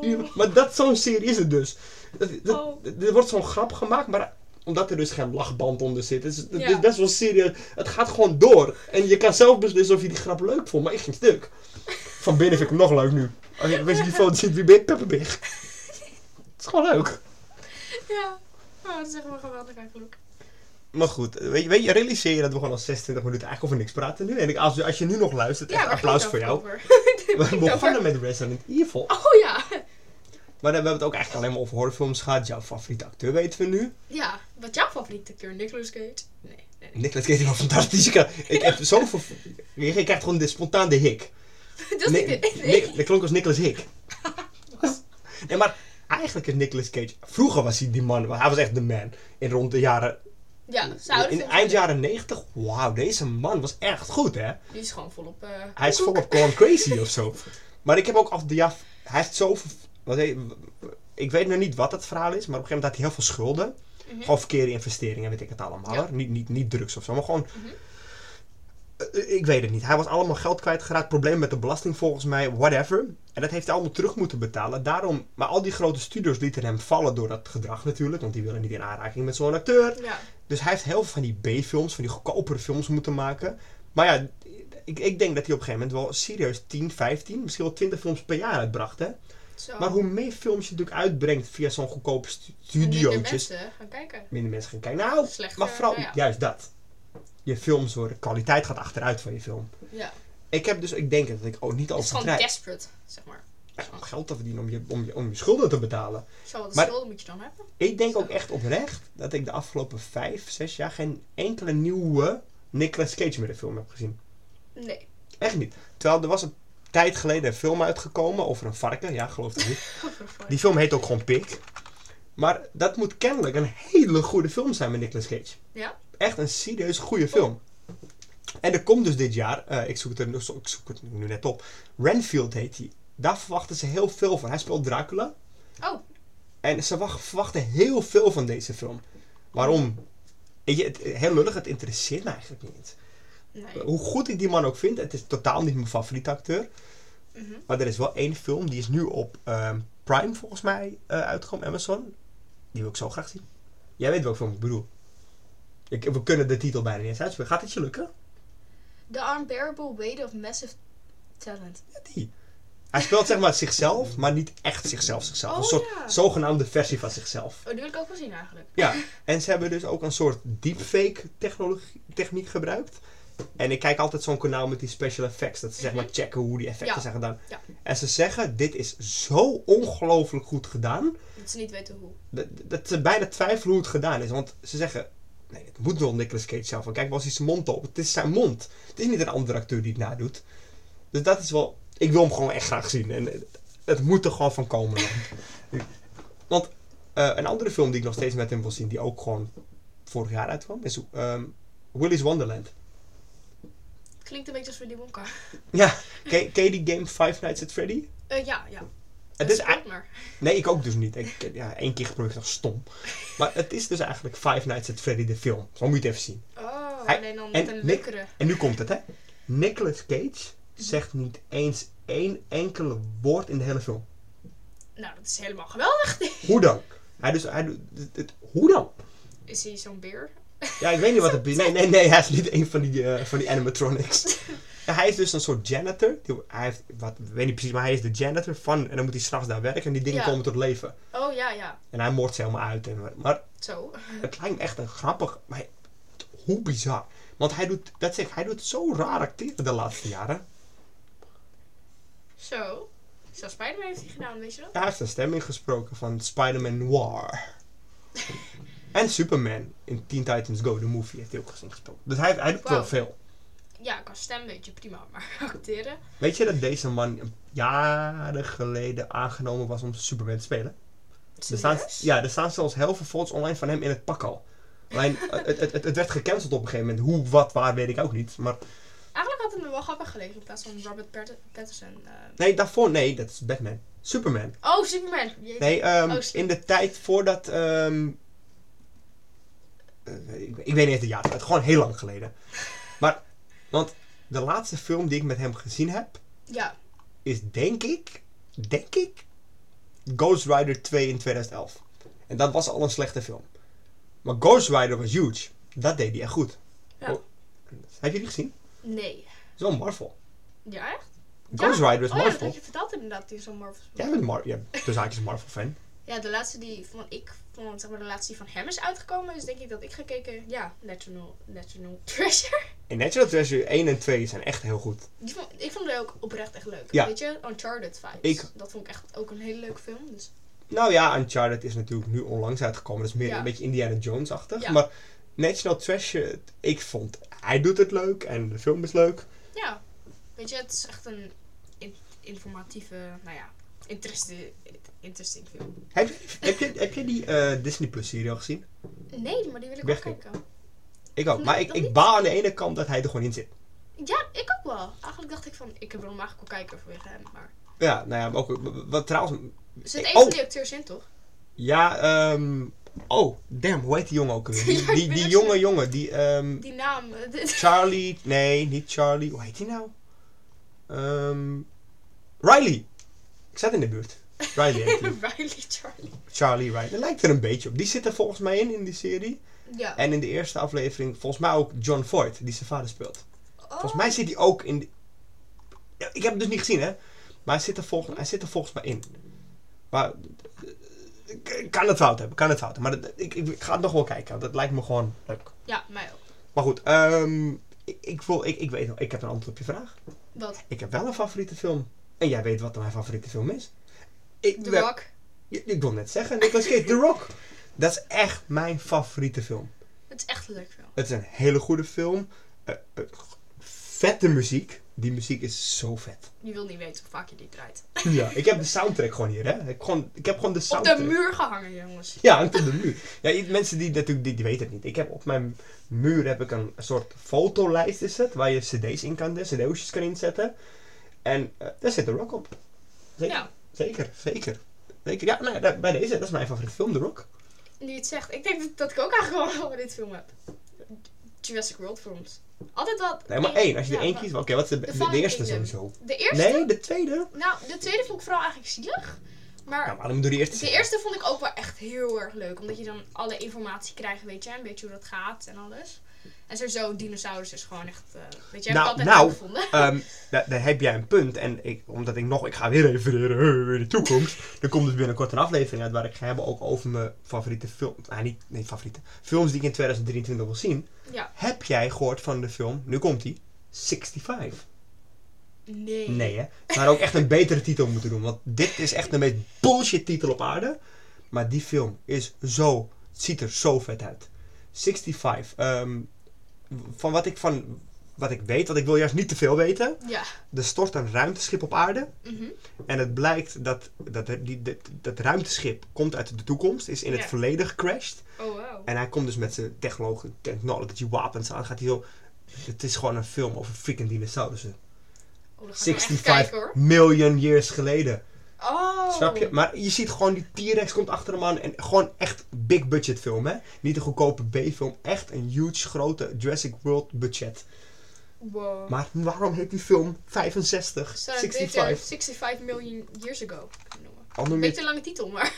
Oh. Maar dat zo'n serie is het dus. Dat, dat- Oh. Er wordt zo'n grap gemaakt, maar omdat er dus geen lachband onder zit. Het is, het Ja. is best wel serieus. Het gaat gewoon door. En je kan zelf beslissen of je die grap leuk vond, maar ik ging stuk. Van binnen vind ik hem nog leuk nu. Als je, als je die foto ziet, wie ben je? Peppa Pig. Het is gewoon leuk. Ja. Oh, dat is echt wel geweldig eigenlijk. Maar goed, weet je, weet je, realiseer je dat we gewoon al 26 minuten eigenlijk over niks praten nu. En ik, als, als je nu nog luistert, echt applaus voor het jou. We begonnen met Resident Evil. Oh ja. Maar dan hebben we het ook eigenlijk alleen maar over horrorfilms gehad. Jouw favoriete acteur weten we nu. Ja. Wat jouw favoriete acteur? Nicolas Cage? Nee. nee, nee. Nicolas Cage is wel fantastisch. Ik, ik heb zoveel... Je, krijgt gewoon de, spontaan de hik. Dat is Nee, niet... Nee. Dat klonk als Nicolas Hik. nee, maar eigenlijk is Nicolas Cage... Vroeger was hij die man, hij was echt de man. In rond de jaren... Ja, ze houden In eind jaren 90. Wauw, deze man was echt goed, hè? Die is gewoon volop... eh Hij is volop Gone Crazy of zo. Maar ik heb ook af de ja, hij heeft zoveel. Wat ik weet nog niet wat het verhaal is, maar op een gegeven moment had hij heel veel schulden. Mhm. Gewoon verkeerde investeringen, weet ik het allemaal. Ja. Niet, niet, niet drugs of zo, maar gewoon. Mhm. Eh, ik weet het niet. Hij was allemaal geld kwijtgeraakt, probleem met de belasting volgens mij, whatever. En dat heeft hij allemaal terug moeten betalen. Daarom, maar al die grote studios lieten hem vallen door dat gedrag natuurlijk, want die willen niet in aanraking met zo'n acteur. Ja. Dus hij heeft heel veel van die B-films, van die goedkopere films moeten maken. Maar ja, ik, ik denk dat hij op een gegeven moment wel serieus 10, 15, misschien wel 20 films per jaar uitbracht. Hè? Zo. Maar hoe meer films je natuurlijk uitbrengt via zo'n goedkope stu- Minder studiootjes, mensen gaan kijken. minder mensen gaan kijken. Nou, Slechter, maar vooral nou ja. juist dat. Je films worden, kwaliteit gaat achteruit van je film. Ja. Ik heb dus, ik denk dat ik ook niet Het is gewoon desperate, zeg maar. Om geld te verdienen om je, om je, om je schulden te betalen. Zo, wat Maar- schulden moet je dan hebben? Ik denk ook echt oprecht dat ik de afgelopen 5, 6 jaar geen enkele nieuwe Nicolas Cage meer film heb gezien. Nee. Echt niet. Terwijl er was een tijd geleden een film uitgekomen over een varken. Ja, geloof het niet. Die film heet ook gewoon Pig. Maar dat moet kennelijk een hele goede film zijn met Nicolas Cage. Ja? Echt een serieus goede film. En er komt dus dit jaar, eh, ik, zoek het er, ik zoek het nu net op, Renfield heet hij. Daar verwachten ze heel veel van. Hij speelt Dracula. Oh. En ze wacht- verwachten heel veel van deze film. Waarom? Weet je, het, heel lullig, het interesseert me eigenlijk niet. Nee. Hoe goed ik die man ook vind, het is totaal niet mijn favoriete acteur. Mhm. Maar er is wel één film, die is nu op ehm, Prime volgens mij eh, uitgekomen, Amazon. Die wil ik zo graag zien. Jij weet welke film ik bedoel. Ik, we kunnen de titel bijna niet eens uitspreken. Gaat het je lukken? The Unbearable Weight of Massive Talent. Ja, die. Hij speelt zeg maar zichzelf, maar niet echt zichzelf. zichzelf. Oh, een soort ja. zogenaamde versie van zichzelf. Oh, die wil ik ook wel zien eigenlijk. Ja, en ze hebben dus ook een soort deepfake technologie, techniek gebruikt. En ik kijk altijd zo'n kanaal met die special effects. Dat ze zeg maar checken hoe die effecten Ja. zijn gedaan. Ja. En ze zeggen, dit is zo ongelooflijk goed gedaan. Dat ze niet weten hoe. Dat, dat ze bijna twijfelen hoe het gedaan is. Want ze zeggen, nee, het moet wel Nicolas Cage zelf. Want kijk, was hij zijn mond op. Het is zijn mond. Het is niet een andere acteur die het nadoet. Dus dat is wel... Ik wil hem gewoon echt graag zien. En het, moet er gewoon van komen. want eh, een andere film die ik nog steeds met hem wil zien... die ook gewoon vorig jaar uitkwam... is ehm, Willy's Wonderland. Klinkt een beetje als Willy Wonka. Ja, ken, ken je die game Five Nights at Freddy? Eh, ja, ja. Het is, maar. Nee, ik ook dus niet. Ik, ja, één keer geprobeerd, dat stom. Maar het is dus eigenlijk Five Nights at Freddy, de film. Zo moet je het even zien. Oh, Hij- alleen dan met een leukere. En nu komt het, hè. Nicolas Cage zegt niet eens één enkele woord in de hele film. Nou, dat is helemaal geweldig. Hoe dan? Hij dus, hij het- hoe dan? Is hij zo'n beer? Ja, ik weet niet wat het is. Nee, nee, nee, hij is niet een van die, eh, van die animatronics. Ja, hij is dus een soort janitor. Die- Hij heeft, wat, ik weet niet precies, maar hij is de janitor van... En dan moet hij s'nachts daar werken en die dingen Ja. komen tot leven. Oh, ja, ja. En hij moordt ze helemaal uit. En, maar Zo. Het lijkt me echt een grappig, maar hoe bizar. Want hij doet, dat zeg, ik, hij doet zo raar acteren de laatste jaren. Zo. Zelfs Spider-Man heeft hij gedaan, weet je dat? Hij heeft een stemming gesproken van Spider-Man Noir. en Superman in Teen Titans Go, de movie, heeft hij ook gezien gespeeld. Dus hij, hij doet wel veel. Ja, qua stem weet je prima, maar acteren. Weet je dat deze man jaren geleden aangenomen was om Superman te spelen? Er staan, ja, er staan zelfs heel veel foto's online van hem in het pak al. Alleen, eh, het, het, het, werd gecanceld op een gegeven moment. Hoe, wat, waar, weet ik ook niet. Maar Eigenlijk had het me wel grappig gelegen in plaats van Robert Pat- Pattinson. eh. nee, daarvoor, nee, dat is Batman. Superman. Oh, Superman. Nee, ehm, Oh, in de tijd voordat. ehm, eh, ik, ik weet niet eens de jaar, gewoon heel lang geleden. Maar, want de laatste film die ik met hem gezien heb, Ja. is denk ik, denk ik, Ghost Rider 2 in 2011. En dat was al een slechte film. Maar Ghost Rider was huge. Dat deed hij echt goed. Ja. Oh, heb je die gezien? Nee. Het is wel Marvel. Ja, echt? Ghost ja? Rider is oh, ja, Marvel. dat je vertelt inderdaad, die is zo'n Marvel. Jij bent Mar ja, dus eigenlijk een Marvel fan. Ja, de laatste die van ik, van, zeg maar de laatste die van hem is uitgekomen, is denk ik dat ik gekeken, ja, National, National Treasure. En Natural Treasure 1 en 2 zijn echt heel goed. Die vond, ik vond het ook oprecht echt leuk. Ja. Weet je, Uncharted vibes. Ik- Dat vond ik echt ook een hele leuke film. Dus Nou ja, Uncharted is natuurlijk nu onlangs uitgekomen. Dat is meer Ja. een beetje Indiana Jones-achtig. Ja. Maar National Treasure, ik vond... Hij doet het leuk en de film is leuk. ja, weet je, het is echt een in- informatieve, nou ja, intereste- interesting film. Heb, je- heb, je, heb je die eh, Disney Plus serie al gezien? Nee, maar die wil ik Weg- ook kijken. Ik ook. Nee, maar ik, ik baal aan de ene kant dat hij er gewoon in zit. Ja, ik ook wel. Eigenlijk dacht ik van, ik wil hem eigenlijk wel kijken vanwege hem, maar... Ja, nou ja, maar ook... Wat trouwens... Er zit Oh. een van die acteurs in, toch? Ja, ehm... Oh, damn, hoe heet die jongen ook alweer? Die, Ja, die, jonge jongen, die... ehm, Die naam. eh, Charlie... Nee, niet Charlie. Hoe heet die nou? Ehm Riley. Ik zat in de buurt. Riley heet die. Riley Charlie. Charlie Riley. Dat lijkt er een beetje op. Die zit er volgens mij in, in die serie. Ja. En in de eerste aflevering volgens mij ook John Voight, die zijn vader speelt. Volgens Oh. mij zit hij ook in... de- Ja, ik heb het dus niet gezien, hè. Maar hij zit er volgens, hij zit er volgens mij in. Maar... eh, Ik kan het fout hebben, kan het fout hebben. Maar dat- ik, ik, ga het nog wel kijken. Dat lijkt me gewoon leuk. Ja, mij ook. Maar goed, ehm, ik, ik, voel, ik, ik weet nog, ik heb een antwoord op je vraag. Wat? Ik heb wel een favoriete film. En jij weet wat mijn favoriete film is. Ik, The Rock. Ik, ik wil net zeggen, Nicolas Cage, The Rock. Dat is echt mijn favoriete film. Het is echt een leuk film. Het is een hele goede film. Eh, eh, vette muziek. Die muziek is zo vet. Je wil niet weten hoe vaak je die draait. Ja, ik heb de soundtrack gewoon hier, hè. Ik heb gewoon, ik heb gewoon de Op soundtrack. de muur gehangen, jongens. Ja, hangt op de muur. Ja, mensen die natuurlijk, die, die weten het niet. Ik heb op mijn muur heb ik een soort fotolijst is het, waar je cd's in kan, cd'sjes kan inzetten. En eh, daar zit de rock op. Zeker, Ja. zeker, zeker. Zeker, ja, nou, daar- bij deze, dat is mijn favoriete film, The Rock. Nu je het zegt. Ik denk dat, dat ik ook eigenlijk wel dit film heb. Jurassic World films. Altijd wel... Nee, maar één. Als je er één kiest, oké, wat is de, De de, de Fallen eerste sowieso? De eerste? Nee, de tweede? Nou, de tweede vond ik vooral eigenlijk zielig. Maar Ja, waarom doe die eerste? de eerste vond ik ook wel echt heel erg leuk. Omdat je dan alle informatie krijgt, weet je. Een beetje hoe dat gaat en alles. En sowieso, dinosaurus is gewoon echt... eh, weet je, heb Nou, ik altijd nou, gevonden. Ehm, daar, heb jij een punt. En ik, omdat ik nog, ik ga weer refereren, uh, in de toekomst. Er komt dus binnenkort een aflevering uit waar ik ga hebben ook over mijn favoriete films. Ah, niet, niet favoriete. Films die ik in 2023 wil zien. Ja. Heb jij gehoord van de film, nu komt die, 65? Nee. Nee hè. Ze hadden ook echt een betere titel moeten doen. Want dit is echt de meest bullshit titel op aarde. Maar die film is zo, ziet er zo vet uit. 65. ehm, van wat ik van wat ik weet, want ik wil juist niet te veel weten. Ja. Er stort een ruimteschip op aarde. Mhm. En het blijkt dat dat, die, dat, dat ruimteschip komt uit de toekomst. Is in het verleden gecrashed. Oh, wow. En hij komt dus met zijn technologie, technology wapens aan. Gaat hij zo... Het is gewoon een film over freaking dinosaurussen. Oh, dan ga ik wel echt 65 kijken hoor. million years geleden. Oh. Snap je? Maar je ziet gewoon die T-Rex komt achter hem aan. En gewoon echt big budget film, hè? Niet een goedkope B-film. Echt een huge, grote Jurassic World budget. Wow. Maar waarom heet die film 65? Zou het 65? beter 65 million years ago kunnen noemen. Een beetje lange titel, maar...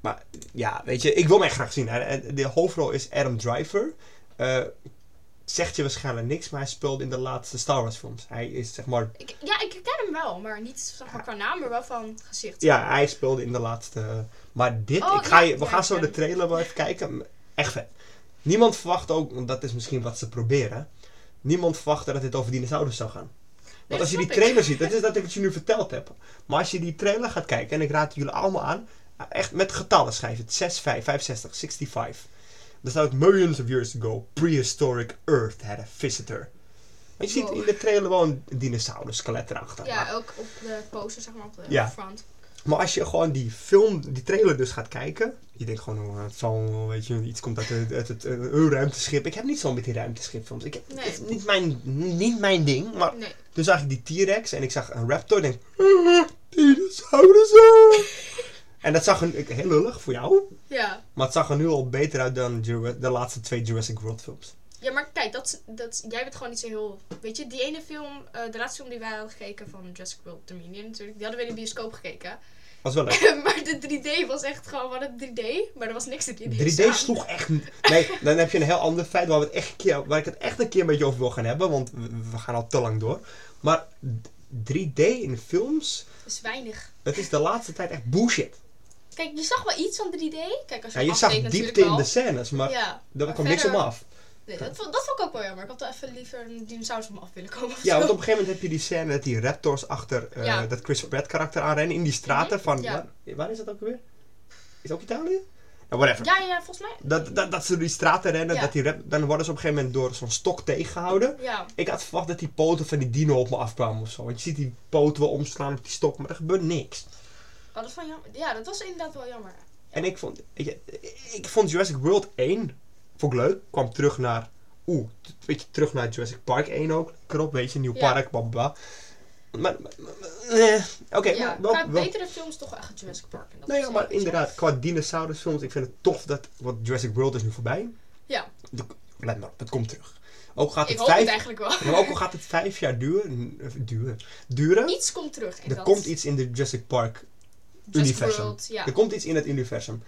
Maar ja, weet je, ik wil hem echt graag zien. En De hoofdrol is Adam Driver. Eh, zegt je waarschijnlijk niks, maar hij speelde in de laatste Star Wars films. Hij is zeg maar... Ik, ja, ik herken hem wel, maar niet zeg maar, qua naam, maar wel van gezicht. Ja, hij speelde in de laatste... Maar dit, Oh, ik ga je, we gaan zo de trailer wel even kijken. Echt vet. Niemand verwacht ook, want dat is misschien wat ze proberen. Niemand verwachtte dat dit over dinosaurus zou gaan. Want als je die trailer ziet, dat is dat ik het je nu verteld heb. Maar als je die trailer gaat kijken, en ik raad jullie allemaal aan, echt met getallen schrijf het. 6, 5, 65, 65. Er staat millions of years ago, prehistoric Earth had a visitor. Je ziet in de trailer wel een dinosaurus skelet erachter. Ja, ook op de poster, zeg maar, op de Ja. front. maar als je gewoon die film, die trailer dus gaat kijken, je denkt gewoon, oh, het zal, weet je, iets komt uit, het- uit het eh, een ruimteschip. Ik heb niet zo met die ruimteschipfilms. Ik heb, Nee. Het is niet mijn, niet mijn ding, maar Nee. toen zag ik die T-Rex en ik zag een raptor en ik denk, dinosaurussen. en dat zag er heel lullig voor jou, Ja. maar het zag er nu al beter uit dan Jura- de laatste twee Jurassic World films. Ja, maar kijk, dat, dat, jij bent gewoon niet zo heel... Weet je, die ene film, eh, de laatste film die wij hadden gekeken van Jurassic World Dominion natuurlijk, die hadden we in de bioscoop gekeken. Was wel leuk. maar de 3D was echt gewoon, we hadden 3D, maar er was niks 3D 3D aan. sloeg echt niet. Nee, dan heb je een heel ander feit waar, we het echt een keer, waar ik het echt een keer met je over wil gaan hebben, want we, we gaan al te lang door. Maar 3D in films, Dat is weinig. het is de laatste tijd echt bullshit. Kijk, je zag wel iets van 3D. Kijk, als je, Ja, je zag diepte in de scènes, maar Ja, daar kwam niks om af. Nee, dat, vond- dat vond ik ook wel jammer. Ik had wel even liever een dinosaurus me af willen komen. Ja, want op een gegeven moment heb je die scène dat die raptors achter eh, Ja. dat Chris Pratt karakter aanrennen in die straten Mhm, van... ja. Waar, waar is dat ook weer? Is het ook Italië? Ja, whatever. Ja, ja, volgens mij. Dat, dat, dat ze door die straten rennen, Ja. dat die rap, dan worden ze op een gegeven moment door zo'n stok tegengehouden. Ja, Ik had verwacht dat die poten van die dino op me afkwamen of zo. Want je ziet die poten wel omslaan op die stok, maar er gebeurt niks. Oh, dat, van jammer. ja dat was inderdaad wel jammer. En ik vond, weet je, ik vond Jurassic World 1 vond ik leuk. Kwam terug naar, oeh, weet je, terug naar Jurassic Park 1 ook. Krop, weet je, nieuw Ja. park, bla. Maar, maar- maar- eh, oké, ja, maar wel, qua wel, betere films toch echt Jurassic Park. En dat Nee, ja, maar inderdaad, qua dinosaurusfilms, ik vind het tof dat, want Jurassic World is nu voorbij. Ja, De- let maar op, het komt terug. Ook gaat ik het hoop het vijf, eigenlijk wel. maar ook al gaat het vijf jaar duren, duren, duren Iets komt terug. En er dat komt iets in de Jurassic Park universum. World, ja. Er komt iets in het universum.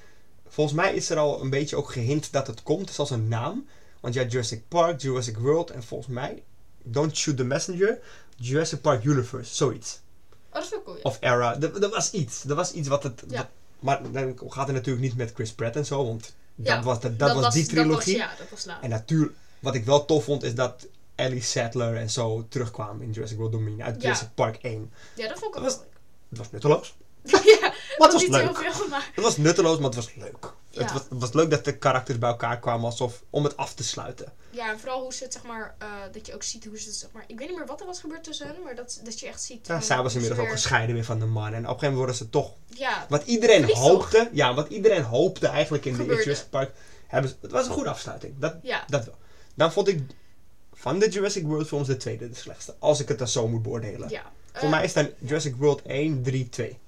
Volgens mij is er al een beetje ook gehint dat het komt, zoals een naam. Want ja, Jurassic Park, Jurassic World en volgens mij, Don't Shoot the Messenger, Jurassic Park Universe, zoiets. Oh, dat is wel cool. Ja. Of Era, dat, dat was iets. Dat was iets wat het... Ja. dat- maar dan gaat het natuurlijk niet met Chris Pratt en zo, want dat was, dat, dat was die trilogie. Dat was, ja, dat was laat. En natuurlijk, wat ik wel tof vond, is dat Ellie Sattler en zo terugkwamen in Jurassic World Dominion uit. Jurassic Park 1. Ja, dat vond ik ook Dat wel Het was nutteloos. ja, dat was niet leuk. heel veel, maar... Het was nutteloos, maar het was leuk. Ja. Het, was, het was leuk dat de karakters bij elkaar kwamen alsof, om het af te sluiten. Ja, en vooral hoe ze het, zeg maar, eh, dat je ook ziet hoe ze het, zeg maar... Ik weet niet meer wat er was gebeurd tussen hen, maar dat, dat je echt ziet... Ja, van zij was inmiddels ook gescheiden weer van de man. En op een gegeven moment worden ze toch... Ja, Wat iedereen toch? hoopte... Ja, wat iedereen hoopte eigenlijk in de. Jurassic Park... Hebben ze, het was een goede afsluiting. Dat, ja. dat wel. Dan vond ik van de Jurassic World films de tweede de slechtste. Als ik het dan zo moet beoordelen. ja. Voor Eh, mij is dan Jurassic World 1, 3, 2.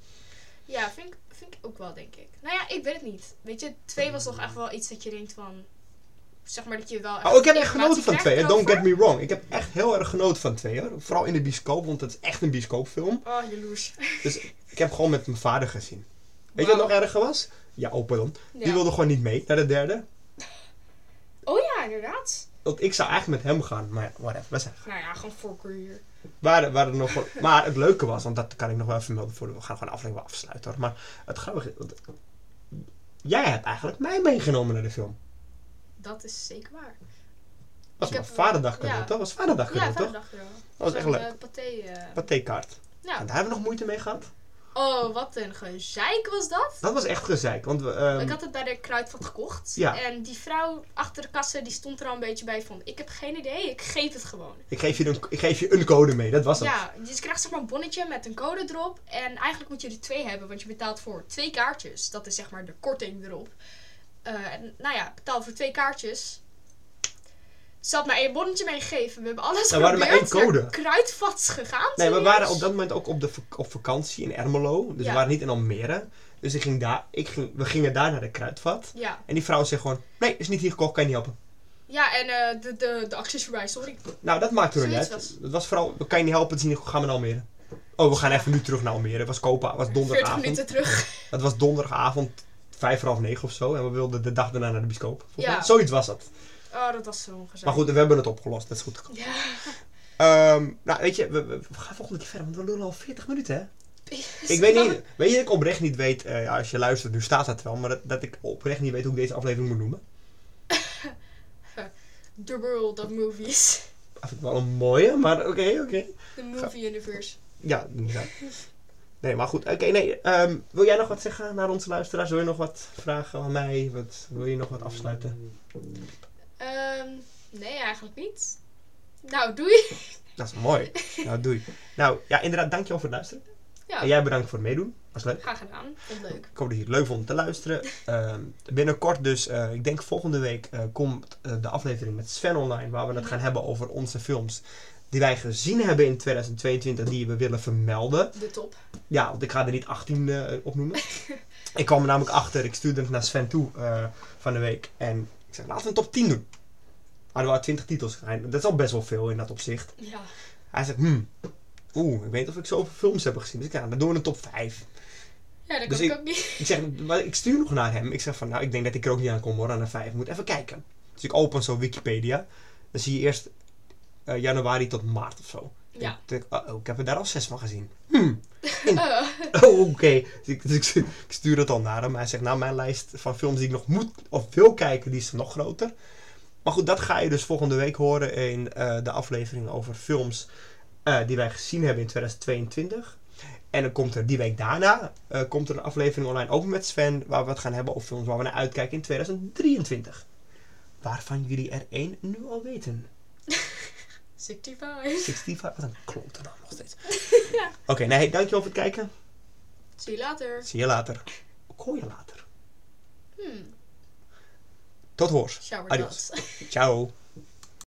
Ja, vind ik, vind ik ook wel, denk ik. Nou ja, ik weet het niet. Weet je, twee was toch echt wel iets dat je denkt van... Zeg maar dat je wel... Oh, ik heb echt genoten van 2. Don't get me wrong. Ik heb echt heel erg genoten van 2 hoor. Vooral in de bioscoop, want het is echt een bioscoopfilm. Oh, jaloers. Dus ik heb gewoon met mijn vader gezien. Weet je wat nog erger was? Ja, opa dan. Die wilde gewoon niet mee naar de derde. Oh ja, inderdaad. Want ik zou eigenlijk met hem gaan, maar ja, whatever. We zijn Nou ja, gewoon voor career. waren, nog wel- maar het leuke was, want dat kan ik nog wel even melden voor de, we gaan gewoon de aflevering wel afsluiten hoor. Maar het grappige is, want jij hebt eigenlijk mij meegenomen naar de film. Dat is zeker waar. Dat was Ik mijn heb, vaderdag ja. cadeau, toch? Dat was vaderdag cadeau, Ja, toch? vaderdag wel. Dat was echt leuk. Paté, eh, Patékaart. ja. En daar hebben we nog moeite mee gehad. Oh, wat een gezeik was dat. Dat was echt gezeik, want we... ehm, ik had het bij de kruidvat gekocht. Ja. En die vrouw achter de kassen die stond er al een beetje bij van... Ik heb geen idee, ik geef het gewoon. ik, geef je een, ik geef je een code mee, dat was het. Ja, dus je krijgt zeg maar een bonnetje met een code erop. En eigenlijk moet je er twee hebben, want je betaalt voor twee kaartjes. Dat is zeg maar de korting erop. Eh, en, nou ja, betaal voor twee kaartjes. Ze had maar één bonnetje meegegeven. We hebben alles Nou, we hadden maar geprobeerd. één code. Gegaan. Nee, we waren op dat moment ook op, de, op vakantie in Ermelo. Dus Ja. we waren niet in Almere. Dus ik ging daar, ik ging, we gingen daar naar de kruidvat. Ja, En die vrouw zegt gewoon, nee, is niet hier gekocht, kan je niet helpen. ja en eh, de, de, de actie is voorbij, sorry. Nou, dat maakte er niet uit. Zoiets was- Het was vooral, kan je niet helpen, het is niet gaan we naar Almere. Oh, we gaan even nu terug naar Almere. Het was het was 40 donderdagavond. minuten terug. Het was donderdagavond, vijf voor half negen of zo. En we wilden de dag daarna naar de bioscoop. Volgens Ja. mij. Zoiets was het. Oh, dat was zo'n gezeik. Maar goed, we hebben het opgelost. Dat is goed gekomen. Ja. Ehm, nou, weet je, we, we, we gaan volgende keer verder, want we lullen al 40 minuten, hè? Ik weet dat- niet, weet je dat ik oprecht niet weet, eh, ja, als je luistert, nu staat het wel, maar dat, dat ik oprecht niet weet hoe ik deze aflevering moet noemen. The World of Movies. Dat vind ik wel een mooie, maar oké, oké. The Movie Universe. Ja, inderdaad. Nee, maar goed, oké, nee. ehm, wil jij nog wat zeggen naar onze luisteraars? Wil je nog wat vragen aan mij? Wat, wil je nog wat afsluiten? Ehm, nee, eigenlijk niet. Nou, doei. Dat is mooi. Nou, doei. Nou, ja, inderdaad, dankjewel voor het luisteren. Ja, En jij bedankt voor het meedoen. Was leuk. graag gedaan. Vond leuk. Ik hoop dat je het leuk vond om te luisteren. Ehm, binnenkort dus, eh, ik denk volgende week, eh, komt eh, de aflevering met Sven online. Waar we het gaan hebben over onze films die wij gezien hebben in 2022 die we willen vermelden. De top. Ja, want ik ga er niet 18 eh, opnoemen. ik kwam er namelijk achter, ik stuurde het naar Sven toe van de week. En ik zei, laten we een top 10 doen. Hadden we al 20 titels. Dat is al best wel veel in dat opzicht. Ja. Hij zegt, hmm, oeh, ik weet niet of ik zoveel films heb gezien. Dus ik ja, dan doen we een top 5. Ja, dat Dus kan ik ik- ook niet. Ik zeg, maar ik stuur nog naar hem. Ik zeg van, nou, ik denk dat ik er ook niet aan kom hoor, aan een 5. Ik moet even kijken. Dus ik open zo Wikipedia. Dan zie je eerst eh, januari tot maart of zo. Ja. Ik denk, oh, ik heb er daar al 6 van gezien. Hmm. Eh, Oh, oké. Dus, ik, dus ik, ik stuur het al naar hem. Hij zegt, nou, mijn lijst van films die ik nog moet of wil kijken, die is nog groter. Maar goed, dat ga je dus volgende week horen in eh, de aflevering over films eh, die wij gezien hebben in 2022. En dan komt er die week daarna eh, komt er een aflevering online ook met Sven, waar we het gaan hebben over films waar we naar uitkijken in 2023. Waarvan jullie er één nu al weten. 65. 65, wat een klote naam nog steeds. Ja. Oké, nee, dankjewel voor het kijken. See you later. Zie je later. Ik hoor je later. Hmm. Tot hoors. Adios. thoughts. Ciao.